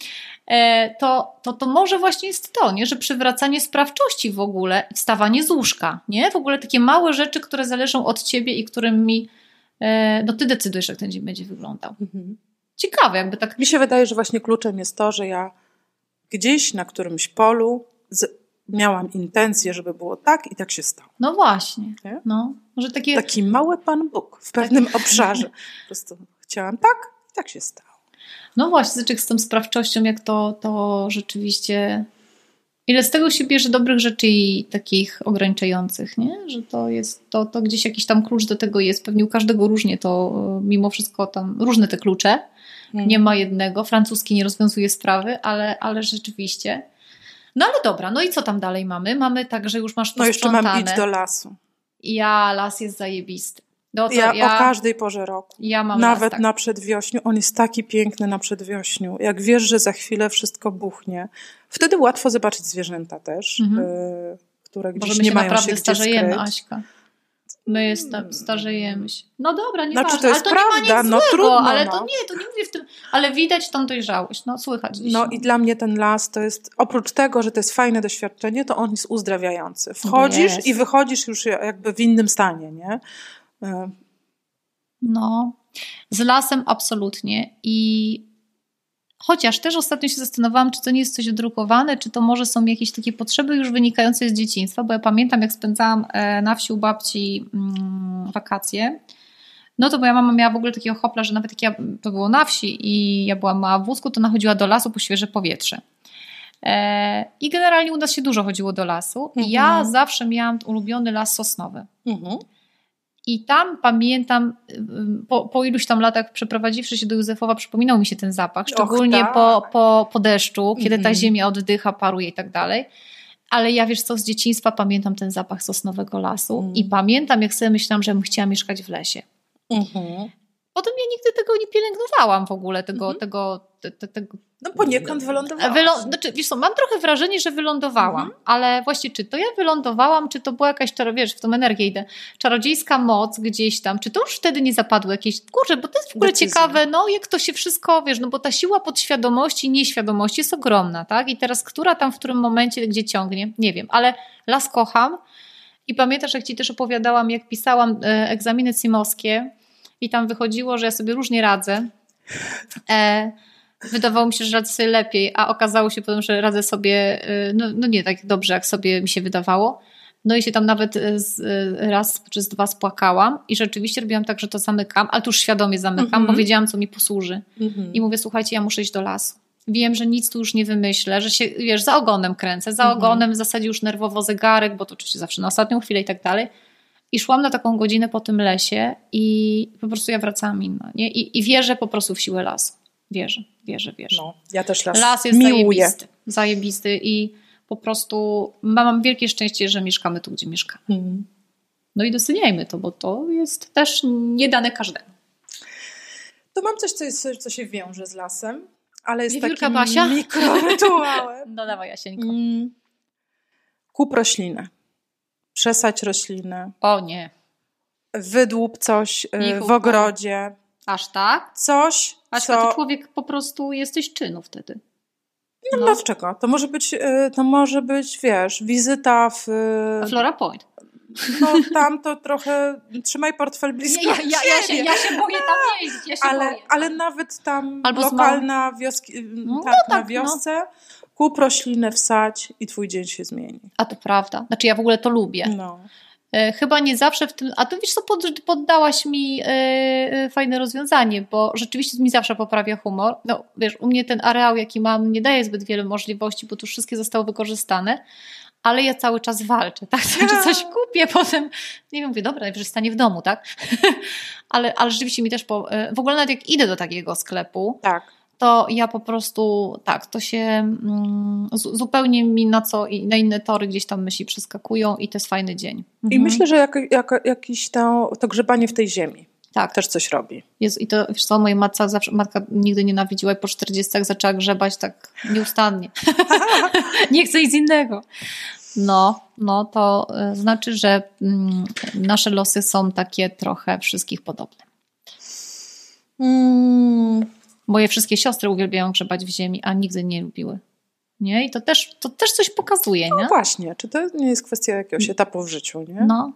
e, to, to, to może właśnie jest to, nie? że przywracanie sprawczości w ogóle wstawanie z łóżka, nie? W ogóle takie małe rzeczy, które zależą od ciebie i którymi e, no ty decydujesz, jak ten dzień będzie wyglądał. Mhm. Ciekawe, jakby tak Mi się wydaje, że właśnie kluczem jest to, że ja gdzieś na którymś polu z, miałam intencję, żeby było tak i tak się stało. no właśnie, Nie? no, może takie Taki mały Pan Bóg w pewnym obszarze. Po prostu chciałam tak i tak się stało. No właśnie, zaczek z tą sprawczością, jak to, to rzeczywiście. Ile z tego się bierze dobrych rzeczy i takich ograniczających, nie? Że to jest, to, to gdzieś jakiś tam klucz do tego jest. Pewnie u każdego różnie to, e, mimo wszystko tam różne te klucze. Nie ma jednego. Francuski nie rozwiązuje sprawy, ale, ale rzeczywiście. No ale dobra, no i co tam dalej mamy? Mamy tak, że już masz No jeszcze mam posprzątane. iść do lasu. Ja, las jest zajebisty. No Ja, ja, o każdej porze roku. ja mam Nawet las, tak. na przedwiośniu. On jest taki piękny na przedwiośniu. Jak wiesz, że za chwilę wszystko buchnie. Wtedy łatwo zobaczyć zwierzęta też, Mhm. y, które Bo gdzieś my nie się mają naprawdę się gdzie starzejemy, skryć. Aśka. My jest, starzejemy się. No dobra, nie Znaczy, ważne, to jest ale to prawda, nie ma nic no złego, trudno, ale no. to nie, to nie mówię w tym, ale widać tą dojrzałość, no słychać gdzieś. No i dla mnie ten las to jest, oprócz tego, że to jest fajne doświadczenie, to on jest uzdrawiający. Wchodzisz Jest. i wychodzisz już jakby w innym stanie, nie? No, z lasem absolutnie i chociaż też ostatnio się zastanawiałam, czy to nie jest coś wydrukowane, czy to może są jakieś takie potrzeby już wynikające z dzieciństwa, bo ja pamiętam, jak spędzałam e, na wsi u babci mm, wakacje, no to moja mama miała w ogóle takiego hopla, że nawet jak ja, to było na wsi i ja byłam mała w wózku, to ona chodziła do lasu po świeże powietrze. E, I generalnie u nas się dużo chodziło do lasu. I ja Mhm. zawsze miałam ulubiony las sosnowy. mhm. I tam pamiętam, ym, po, po iluś tam latach przeprowadziwszy się do Józefowa, przypominał mi się ten zapach, szczególnie tak. po, po, po deszczu, kiedy ta Mhm. ziemia oddycha, paruje i tak dalej. Ale ja wiesz co, z dzieciństwa pamiętam ten zapach sosnowego lasu Mm. i pamiętam, jak sobie myślałam, że bym chciała mieszkać w lesie. Mhm. Potem ja nigdy tego nie pielęgnowałam w ogóle, tego, Mhm. tego, te, te, tego No poniekąd wylądowałam. Wylą... Znaczy, wiesz co, mam trochę wrażenie, że wylądowałam, mhm. ale właśnie czy to ja wylądowałam, czy to była jakaś, wiesz, w tą energię idę, czarodziejska moc gdzieś tam, czy to już wtedy nie zapadło jakieś, kurczę, bo to jest w ogóle Decyzja. ciekawe, no jak to się wszystko, wiesz, no bo ta siła podświadomości i nieświadomości jest ogromna, tak? I teraz która tam w którym momencie, gdzie ciągnie, nie wiem, ale las kocham i pamiętasz, jak ci też opowiadałam, jak pisałam e, egzaminy simowskie i tam wychodziło, że ja sobie różnie radzę. E, wydawało mi się, że radzę sobie lepiej, a okazało się potem, że radzę sobie y, no, no nie tak dobrze, jak sobie mi się wydawało. No i się tam nawet y, z, y, raz czy z dwa spłakałam i rzeczywiście robiłam tak, że to zamykam, ale tu już świadomie zamykam, mm -hmm. bo mhm. wiedziałam, co mi posłuży. Mm -hmm. I mówię, słuchajcie, ja muszę iść do lasu. Wiem, że nic tu już nie wymyślę, że się, wiesz, za ogonem kręcę, za mm -hmm. ogonem w zasadzie już nerwowo zegarek, bo to oczywiście zawsze na ostatnią chwilę i tak dalej. I szłam na taką godzinę po tym lesie i po prostu ja wracałam inna, nie? I, i wierzę po prostu w siłę lasu. Wierzę, wierzę, wierzę. No, ja też las, las jest miłuję. zajebisty, zajebisty i po prostu mam wielkie szczęście, że mieszkamy tu, gdzie mieszkamy. Hmm. No i doceniajmy to, bo to jest też niedane każdemu. To mam coś, co, jest, co się wiąże z lasem, ale jest Wiewiórka takim Basia? mikrorytuałem. No dawaj, Jasieńko. Mm. Kup roślinę. Przesadź roślinę. O nie. Wydłup coś y, w ogrodzie. Aż tak? Coś, Aż co... ty człowiek po prostu jesteś czynu wtedy. No, no. dlaczego? To może być, y, to może być, wiesz, wizyta w... A Flora Point. No tam to trochę trzymaj portfel blisko. Ja, ja, ja, się, ja się boję tam jeździć, ja się ale, boję. Ale nawet tam Albo lokalna wioski, no, tak, no tak, na wiosce, no. kup roślinę, wsadź i twój dzień się zmieni. A to prawda. Znaczy ja w ogóle to lubię. No. E, chyba nie zawsze w tym, a to wiesz co, poddałaś mi yy, fajne rozwiązanie, bo rzeczywiście mi zawsze poprawia humor. No wiesz, u mnie ten areał, jaki mam, nie daje zbyt wiele możliwości, bo tu wszystkie zostały wykorzystane, ale ja cały czas walczę, tak? Znaczy coś kupię, potem nie wiem, mówię, dobra, najwyżej stanie w domu, tak? ale, ale rzeczywiście mi też, po, w ogóle nawet jak idę do takiego sklepu, tak to ja po prostu tak, to się mm, zupełnie mi na co i na inne tory gdzieś tam myśli przeskakują i to jest fajny dzień. Mhm. I myślę, że jak, jak, jakiś to, to grzebanie w tej ziemi. Tak. Też coś robi. I to, wiesz co, moja matka zawsze, matka nigdy nienawidziła i po 40 zaczęła grzebać tak nieustannie. Nie chcę nic innego. No, no to y, znaczy, że mm, nasze losy są takie trochę wszystkich podobne. Mm. Moje wszystkie siostry uwielbiają grzebać w ziemi, a nigdy nie lubiły. Nie? I to też, to też coś pokazuje, no nie? właśnie, czy to nie jest kwestia jakiegoś etapu w życiu, nie? No.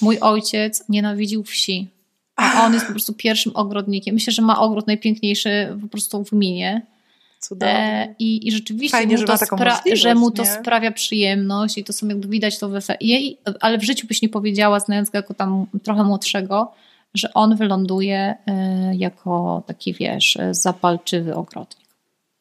Mój ojciec nienawidził wsi, a on jest po prostu pierwszym ogrodnikiem. Myślę, że ma ogród najpiękniejszy po prostu w gminie. Cudownie. E, i, I rzeczywiście Fajnie, mu to, że, spra- że mu to sprawia przyjemność i to są jakby widać to we ale w życiu byś nie powiedziała, znając go jako tam trochę młodszego, że on wyląduje e, jako taki, wiesz, zapalczywy ogrodnik.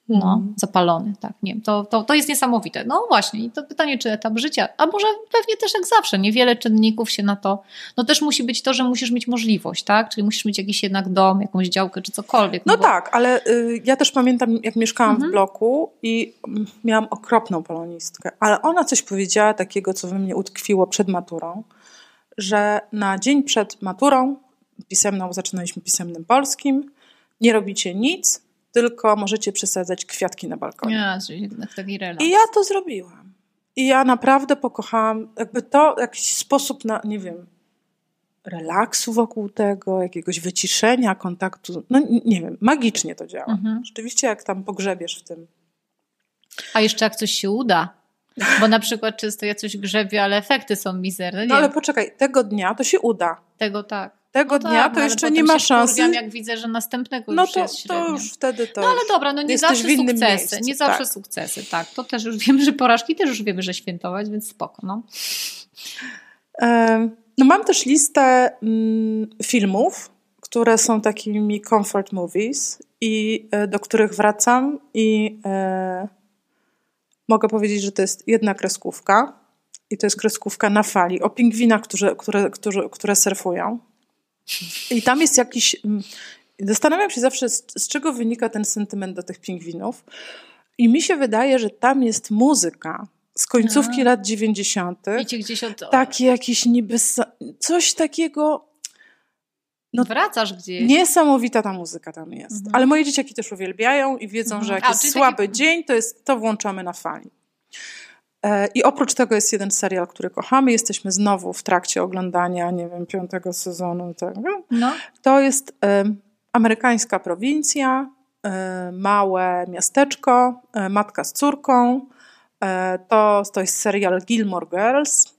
No, hmm. zapalony, tak, nie to, to, to jest niesamowite. No właśnie, i to pytanie, czy etap życia, a może pewnie też jak zawsze, niewiele czynników się na to, no też musi być to, że musisz mieć możliwość, tak, czyli musisz mieć jakiś jednak dom, jakąś działkę, czy cokolwiek. No, no bo... tak, ale y, ja też pamiętam, jak mieszkałam mhm. w bloku i miałam okropną polonistkę, ale ona coś powiedziała takiego, co we mnie utkwiło przed maturą, że na dzień przed maturą pisemną, zaczynaliśmy pisemnym polskim. Nie robicie nic, tylko możecie przesadzać kwiatki na balkonie. Ja, jednak taki relaks. I ja to zrobiłam. I ja naprawdę pokochałam, jakby to jakiś sposób na, nie wiem, relaksu wokół tego, jakiegoś wyciszenia, kontaktu. No nie wiem, magicznie to działa. Mhm. Rzeczywiście jak tam pogrzebiesz w tym. A jeszcze jak coś się uda. Bo na przykład często ja coś grzebię, ale efekty są mizerne. No ale poczekaj, tego dnia to się uda. Tego tak tego no dnia tak, to no, jeszcze nie ma szansy. jak widzę, że następnego no już to, jest średnio. to już wtedy to No ale dobra, no nie zawsze sukcesy, miejscu, nie zawsze tak. sukcesy, tak. To też już wiemy, że porażki też już wiemy, że świętować, więc spoko, no. no mam też listę mm, filmów, które są takimi comfort movies i e, do których wracam i e, mogę powiedzieć, że to jest jedna kreskówka i to jest kreskówka na fali o pingwinach, które, które, które, które surfują. I tam jest jakiś. Mm, zastanawiam się zawsze, z, z czego wynika ten sentyment do tych pingwinów. I mi się wydaje, że tam jest muzyka z końcówki lat 90. Idzie gdzieś od... Taki jakiś niby. Coś takiego. no, wracasz gdzieś. Niesamowita ta muzyka tam jest. Mhm. Ale moje dzieciaki też uwielbiają i wiedzą, mhm. że jak A, jest słaby taki... dzień, to, jest, to włączamy na fali. E, I oprócz tego jest jeden serial, który kochamy. Jesteśmy znowu w trakcie oglądania, nie wiem, piątego sezonu tego. No. To jest e, amerykańska prowincja, e, małe miasteczko, matka z córką. To, to jest serial Gilmore Girls.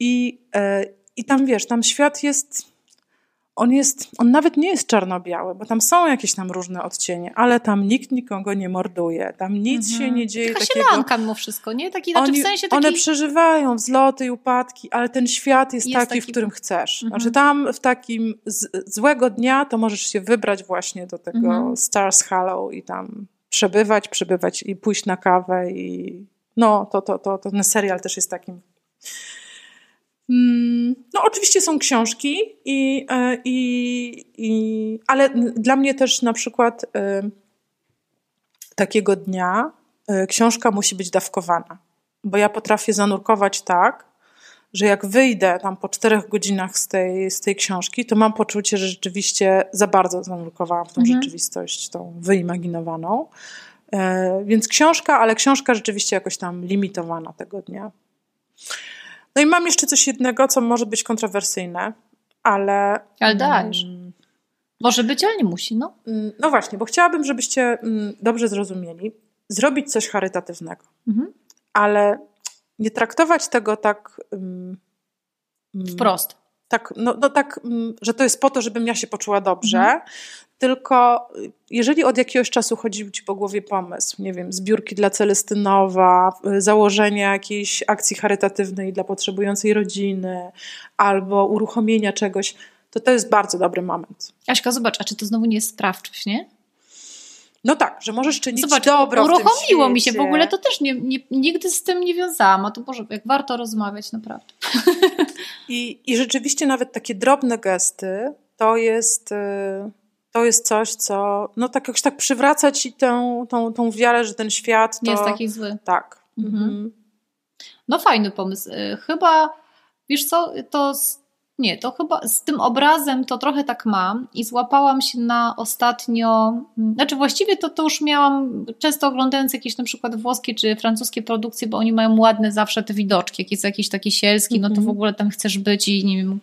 I, I tam wiesz, tam świat jest on jest, on nawet nie jest czarno-biały, bo tam są jakieś tam różne odcienie, ale tam nikt nikogo nie morduje, tam nic mhm. się nie dzieje Taka takiego. Taka mimo wszystko, nie? Taki, znaczy Oni, w sensie taki... One przeżywają wzloty i upadki, ale ten świat jest, jest taki, taki, w którym chcesz. Mhm. Znaczy tam w takim z, złego dnia to możesz się wybrać właśnie do tego mhm. Stars Hollow i tam przebywać, przebywać i pójść na kawę i no to, to, to, to ten serial też jest takim no, oczywiście są książki, i, e, i, i, ale dla mnie też na przykład e, takiego dnia e, książka musi być dawkowana, bo ja potrafię zanurkować tak, że jak wyjdę tam po czterech godzinach z tej, z tej książki, to mam poczucie, że rzeczywiście za bardzo zanurkowałam w tą mhm. rzeczywistość, tą wyimaginowaną. Więc książka, ale książka rzeczywiście jakoś tam limitowana tego dnia. No i mam jeszcze coś jednego, co może być kontrowersyjne, ale. Ale dajesz. Mm, może być, ale nie musi, no. Mm, no właśnie, bo chciałabym, żebyście mm, dobrze zrozumieli. Zrobić coś charytatywnego, mhm. ale nie traktować tego tak. Um, Wprost. Tak, no, no tak, że to jest po to, żebym ja się poczuła dobrze, mhm. Tylko jeżeli od jakiegoś czasu chodzi ci po głowie pomysł, nie wiem, zbiórki dla Celestynowa, założenie jakiejś akcji charytatywnej dla potrzebującej rodziny albo uruchomienia czegoś, to to jest bardzo dobry moment. Aśka, zobacz, a czy to znowu nie jest sprawczość, nie? No tak, że możesz czynić Zobacz, dobro uruchomiło mi się w ogóle, to też nie, nie, nigdy z tym nie wiązałam, a to Boże, jak warto rozmawiać, naprawdę. I, I rzeczywiście nawet takie drobne gesty to jest... Yy to jest coś, co no tak jakoś tak przywraca ci tę, tą, tą wiarę, że ten świat to... Nie jest taki zły. Tak. Mhm. mhm. No fajny pomysł. Y, chyba, wiesz co, to nie, to chyba z tym obrazem to trochę tak mam i złapałam się na ostatnio, mm, znaczy właściwie to, to już miałam, często oglądając jakieś na przykład włoskie czy francuskie produkcje, bo oni mają ładne zawsze te widoczki, jak jest jakiś taki sielski, no to w mhm. ogóle tam chcesz być i nie wiem,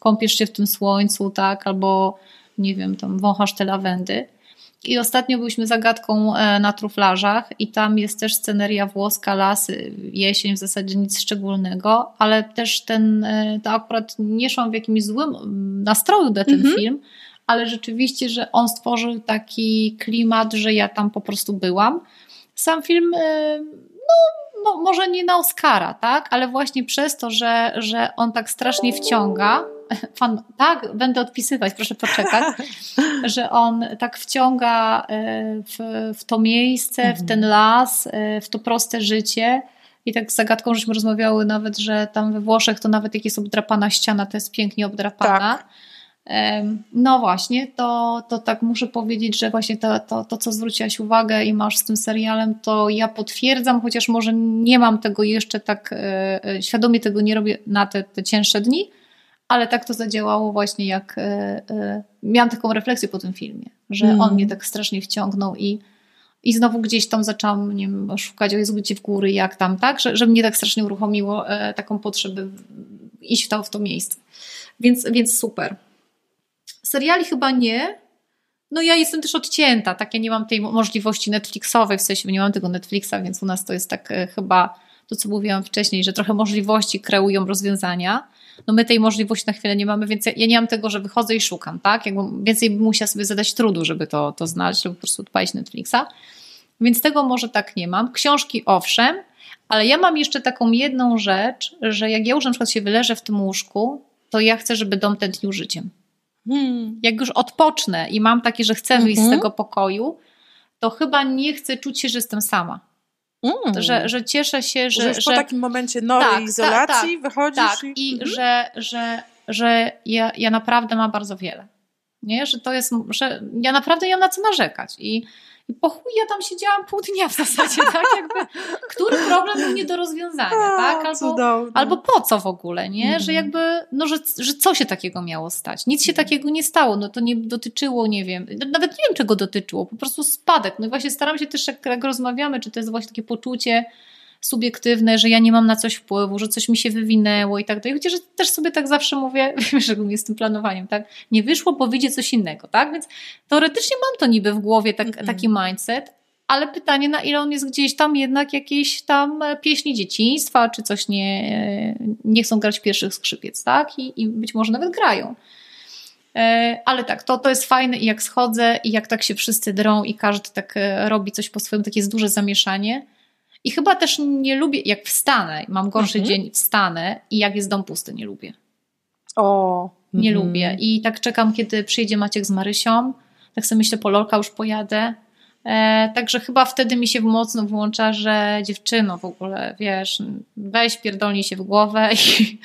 kąpiesz się w tym słońcu, tak, albo nie wiem, tam wąchasz te lawendy. I ostatnio byliśmy zagadką e, na truflażach i tam jest też sceneria włoska, lasy, jesień, w zasadzie nic szczególnego, ale też ten, e, to akurat nie szłam w jakimś złym mm, nastroju na ten mhm. film, ale rzeczywiście, że on stworzył taki klimat, że ja tam po prostu byłam. Sam film, e, no, może nie na Oscara, tak, ale właśnie przez to, że, że on tak strasznie wciąga, fan, tak, będę odpisywać, proszę poczekać, że on tak wciąga e, w, w to miejsce, mhm. w ten las, e, w to proste życie. I tak z zagadką żeśmy rozmawiały nawet, że tam we Włoszech to nawet jak jest obdrapana ściana, to jest pięknie obdrapana. Tak. No właśnie, to, to tak muszę powiedzieć, że właśnie to, to, to, co zwróciłaś uwagę i masz z tym serialem, to ja potwierdzam, chociaż może nie mam tego jeszcze tak, e, świadomie tego nie robię na te, te cięższe dni, ale tak to zadziałało właśnie jak e, e, miałam taką refleksję po tym filmie, że mm. on mnie tak strasznie wciągnął i, i znowu gdzieś tam zaczęłam nie wiem, szukać, o Jezu, gdzie w góry, jak tam, tak, że, że mnie tak strasznie uruchomiło e, taką potrzebę iść w to, w to miejsce. Więc, więc super. Seriali chyba nie. No ja jestem też odcięta, tak, ja nie mam tej możliwości Netflixowej, w sensie nie mam tego Netflixa, więc u nas to jest tak chyba to, co mówiłam wcześniej, że trochę możliwości kreują rozwiązania no my tej możliwości na chwilę nie mamy, więc ja, ja nie mam tego, że wychodzę i szukam, tak? Jakby więcej bym musiała sobie zadać trudu, żeby to, to znaleźć, żeby po prostu odpalić Netflixa. Więc tego może tak nie mam. Książki owszem, ale ja mam jeszcze taką jedną rzecz, że jak ja już na przykład się wyleżę w tym łóżku, to ja chcę, żeby dom tętnił życiem. Hmm. Jak już odpocznę i mam takie, że chcę wyjść z mhm. tego pokoju, to chyba nie chcę czuć się, że jestem sama. Mm. Że, że cieszę się, że. Że, że po takim momencie nowej tak, izolacji tak, wychodzisz tak, i. i mhm. że, że, że ja, ja naprawdę mam bardzo wiele. nie? Że to jest, że ja naprawdę nie mam na co narzekać i i po chuj ja tam siedziałam pół dnia w zasadzie, tak? Jakby, który problem był nie do rozwiązania, A, tak? Albo, albo po co w ogóle, nie? Mhm. Że jakby, no, że, że co się takiego miało stać? Nic się mhm. takiego nie stało, no to nie dotyczyło, nie wiem, nawet nie wiem czego dotyczyło, po prostu spadek. No i właśnie staram się też, jak, jak rozmawiamy, czy to jest właśnie takie poczucie, subiektywne, że ja nie mam na coś wpływu, że coś mi się wywinęło i tak dalej. Chociaż też sobie tak zawsze mówię, szczególnie z tym planowaniem, tak? Nie wyszło, bo wyjdzie coś innego, tak? Więc teoretycznie mam to niby w głowie, tak, mm taki mindset, ale pytanie, na ile on jest gdzieś tam jednak jakieś tam e, pieśni dzieciństwa, czy coś nie, e, nie chcą grać pierwszych skrzypiec, tak? I, i być może nawet grają. E, ale tak, to, to jest fajne i jak schodzę i jak tak się wszyscy drą i każdy tak robi coś po swoim, takie jest duże zamieszanie, i chyba też nie lubię, jak wstanę, mam gorszy mhm. dzień, wstanę i jak jest dom pusty, nie lubię. O. Nie mhm. lubię. I tak czekam, kiedy przyjedzie Maciek z Marysią. Tak sobie myślę, po Lolka już pojadę. E, także chyba wtedy mi się mocno włącza, że dziewczyno w ogóle, wiesz, weź pierdolnij się w głowę i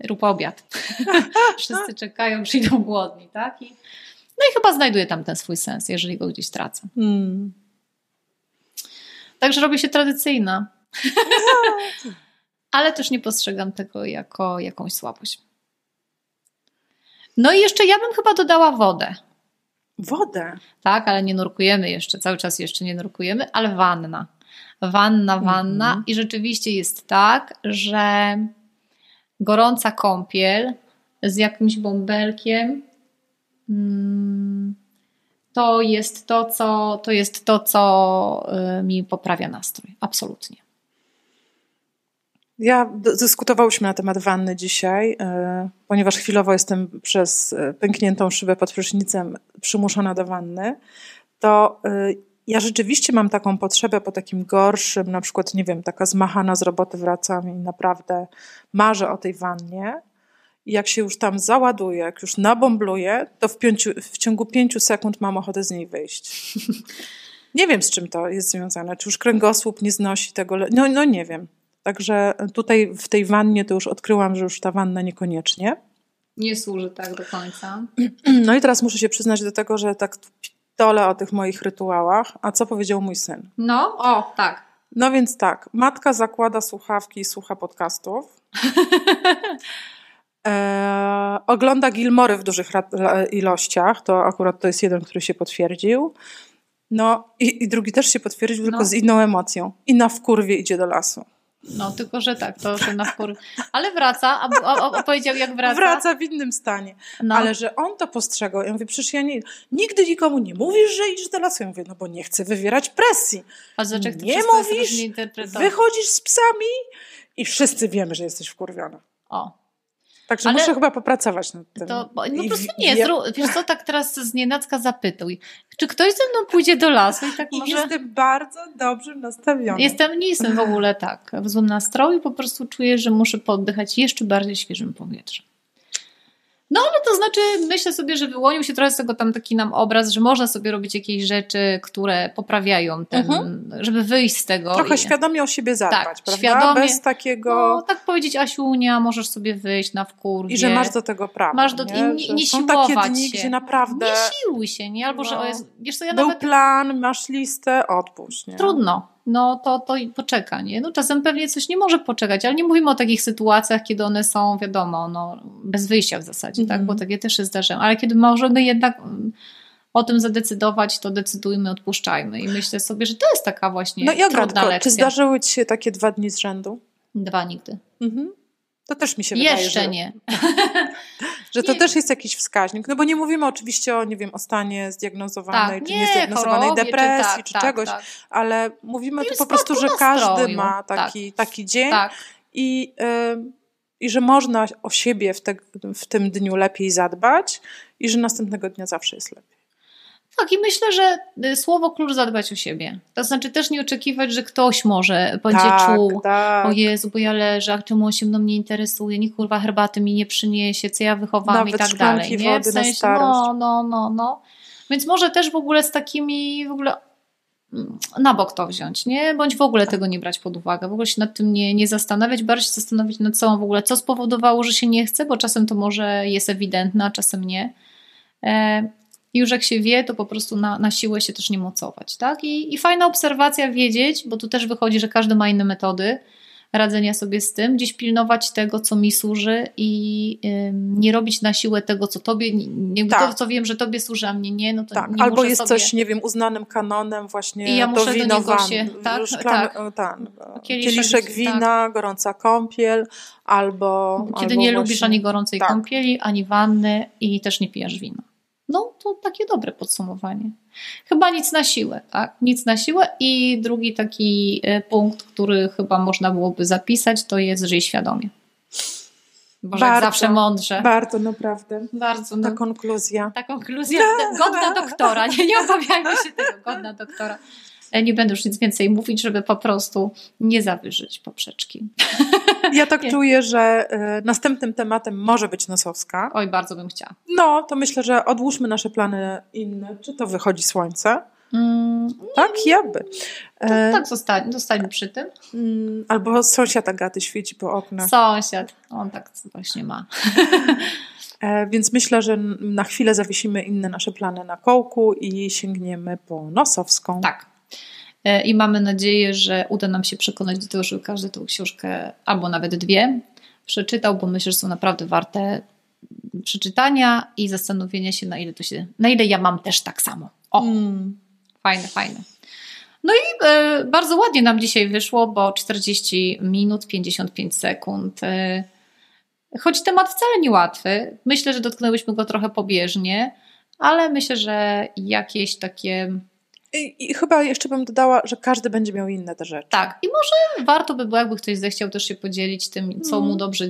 rób obiad. Wszyscy czekają, przyjdą głodni, tak? I, no i chyba znajduję tam ten swój sens, jeżeli go gdzieś tracę. Hmm. Także robię się tradycyjna. Ale też nie postrzegam tego jako jakąś słabość. No i jeszcze ja bym chyba dodała wodę. Wodę? Tak, ale nie nurkujemy jeszcze, cały czas jeszcze nie nurkujemy, ale wanna. Wanna, wanna mm -hmm. i rzeczywiście jest tak, że gorąca kąpiel z jakimś bąbelkiem mm, to jest to, co, to jest to, co y, mi poprawia nastrój. Absolutnie. Ja dyskutowałyśmy na temat wanny dzisiaj, y, ponieważ chwilowo jestem przez y, pękniętą szybę pod prysznicem przymuszona do wanny, to ja rzeczywiście mam taką potrzebę po takim gorszym, na przykład, nie wiem, taka zmachana z roboty wracam i naprawdę marzę o tej wannie. I jak się już tam załaduje, jak już nabombluje, to w, pięciu, w ciągu pięciu sekund mam ochotę z niej wyjść. nie wiem, z czym to jest związane. Czy już kręgosłup nie znosi tego. No, no nie wiem. Także tutaj w tej wannie to już odkryłam, że już ta wanna niekoniecznie. Nie służy tak do końca. No i teraz muszę się przyznać do tego, że tak dole o tych moich rytuałach. A co powiedział mój syn? No, o, tak. No więc tak, matka zakłada słuchawki i słucha podcastów. E, ogląda Gilmory w dużych ilościach, to akurat to jest jeden, który się potwierdził. No i, i drugi też się potwierdził, no. tylko z inną emocją. I na wkurwie idzie do lasu. No, tylko że tak, to że na wkur... Ale wraca, a, a, a powiedział jak wraca. Wraca w innym stanie. No. Ale że on to postrzegał. Ja mówię, przecież ja nie, nigdy nikomu nie mówisz, że idziesz do lasu. Ja mówię, no bo nie chcę wywierać presji. A dlaczego nie mówisz, wychodzisz z psami i wszyscy wiemy, że jesteś wkurwiona. O, Także Ale muszę chyba popracować nad tym. To, bo, no po prostu nie, zrób, wiesz co, tak teraz z nienacka zapytuj. Czy ktoś ze mną pójdzie do lasu i tak I może... jestem bardzo dobrze nastawiona. Jestem, nie jestem w ogóle tak w złym nastroju, po prostu czuję, że muszę poddychać jeszcze bardziej świeżym powietrzem. No ale to znaczy, myślę sobie, że wyłonił się trochę z tego tam taki nam obraz, że można sobie robić jakieś rzeczy, które poprawiają ten, mhm. żeby wyjść z tego. Trochę i... świadomie o siebie zadbać, tak, prawda? Świadomie, Bez takiego... No, tak powiedzieć, Asiunia, możesz sobie wyjść na wkór. I że masz do tego prawo. Masz do... nie? I nie, nie Są takie dni, się. gdzie naprawdę... Nie siłuj się, nie? Albo, no. że. Wiesz co, ja Był nawet... plan, masz listę, odpuść, nie? Trudno no to, to poczeka, nie? No czasem pewnie coś nie może poczekać, ale nie mówimy o takich sytuacjach, kiedy one są, wiadomo, no, bez wyjścia w zasadzie, mm -hmm. tak? Bo mhm. takie też się zdarzają, ale kiedy możemy jednak mm, o tym zadecydować, to decydujmy, odpuszczajmy i myślę sobie, że to jest taka właśnie no i trudna lekcja. Czy zdarzyły Ci się takie dwa dni z rzędu? Dwa nigdy. Mhm. To też mi się Jeszcze wydaje, Jeszcze nie. że to nie. też jest jakiś wskaźnik. No bo nie mówimy oczywiście o, nie wiem, o stanie zdiagnozowanej, tak, czy niezdiagnozowanej depresji, czy, tak, czy tak, czegoś, tak. ale mówimy tu po prostu, że każdy ma taki, tak. taki dzień tak. i, yy, i że można o siebie w, te, w tym dniu lepiej zadbać i że następnego dnia zawsze jest lepiej. Tak, i myślę, że y, słowo klucz zadbać o siebie. To znaczy też nie oczekiwać, że ktoś może będzie tak, czuł, tak. o Jezu, bo ja leżę, a czemu on się mną nie interesuje, nikt kurwa herbaty mi nie przyniesie, co ja wychowam Nawet i tak dalej. Nie? W sensie, no, no, no, no. Więc może też w ogóle z takimi w ogóle mm, na bok to wziąć, nie? Bądź w ogóle tego nie brać pod uwagę, w ogóle się nad tym nie, nie zastanawiać, bardziej się zastanowić nad co w ogóle, co spowodowało, że się nie chce, bo czasem to może jest ewidentne, a czasem nie. E, już jak się wie, to po prostu na, na siłę się też nie mocować. Tak? I, I fajna obserwacja wiedzieć, bo tu też wychodzi, że każdy ma inne metody radzenia sobie z tym, gdzieś pilnować tego, co mi służy i nie robić na siłę tego, co tobie, jakby tak. to, co wiem, że tobie służy, a mnie nie, no to tak. nie Albo jest sobie... coś, nie wiem, uznanym kanonem właśnie I ja muszę do niego się, tak, szklan, tak. Ten, kieliszek, kieliszek wina, tak. gorąca kąpiel, albo... Kiedy albo nie właśnie... lubisz ani gorącej tak. kąpieli, ani wanny i też nie pijesz wina. No to takie dobre podsumowanie. Chyba nic na siłę, tak? Nic na siłę. I drugi taki e, punkt, który chyba można byłoby zapisać, to jest żyj świadomie. Boże, bardzo, zawsze mądrze. Bardzo, naprawdę. Bardzo. Ta no, konkluzja. Ta konkluzja godna doktora. Nie, nie obawiajmy się tego, godna doktora. E, nie będę już nic więcej mówić, żeby po prostu nie zawyżyć poprzeczki. Ja tak czuję, że y, następnym tematem może być nosowska. Oj, bardzo bym chciała. No, to myślę, że odłóżmy nasze plany inne. Czy to wychodzi słońce? Mm, tak, jakby. E, tak, zostań, zostańmy przy tym. Mm, albo sąsiad Agaty świeci po oknach. Sąsiad, on tak właśnie ma. E, więc myślę, że na chwilę zawiesimy inne nasze plany na kołku i sięgniemy po nosowską. Tak. E, i mamy nadzieję, że uda nam się przekonać do tego, żeby każdy tą książkę albo nawet dwie przeczytał, bo myślę, że są naprawdę warte przeczytania i zastanowienia się, na ile to się, na ile ja mam też tak samo. O, mm. fajne, fajne. No i e, bardzo ładnie nam dzisiaj wyszło, bo 40 minut, 55 sekund. E, choć temat wcale nie łatwy, myślę, że dotknęłyśmy go trochę pobieżnie, ale myślę, że jakieś takie i, I, chyba jeszcze bym dodała, że każdy będzie miał inne te rzeczy. Tak, i może warto by było, jakby ktoś zechciał też się podzielić tym, co mu mhm. dobrze,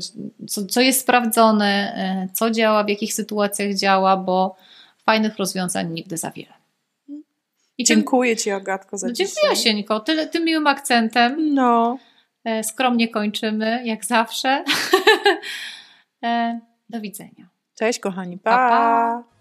co, co jest sprawdzone, e, co działa, w jakich sytuacjach działa, bo fajnych rozwiązań nigdy za wiele. I dziękuję Ci, Agatko, za no, Dziękuję, Sieńko. Tyle, tym miłym akcentem. No. E, skromnie kończymy, jak zawsze. E, do widzenia. Cześć, kochani. pa. pa, pa.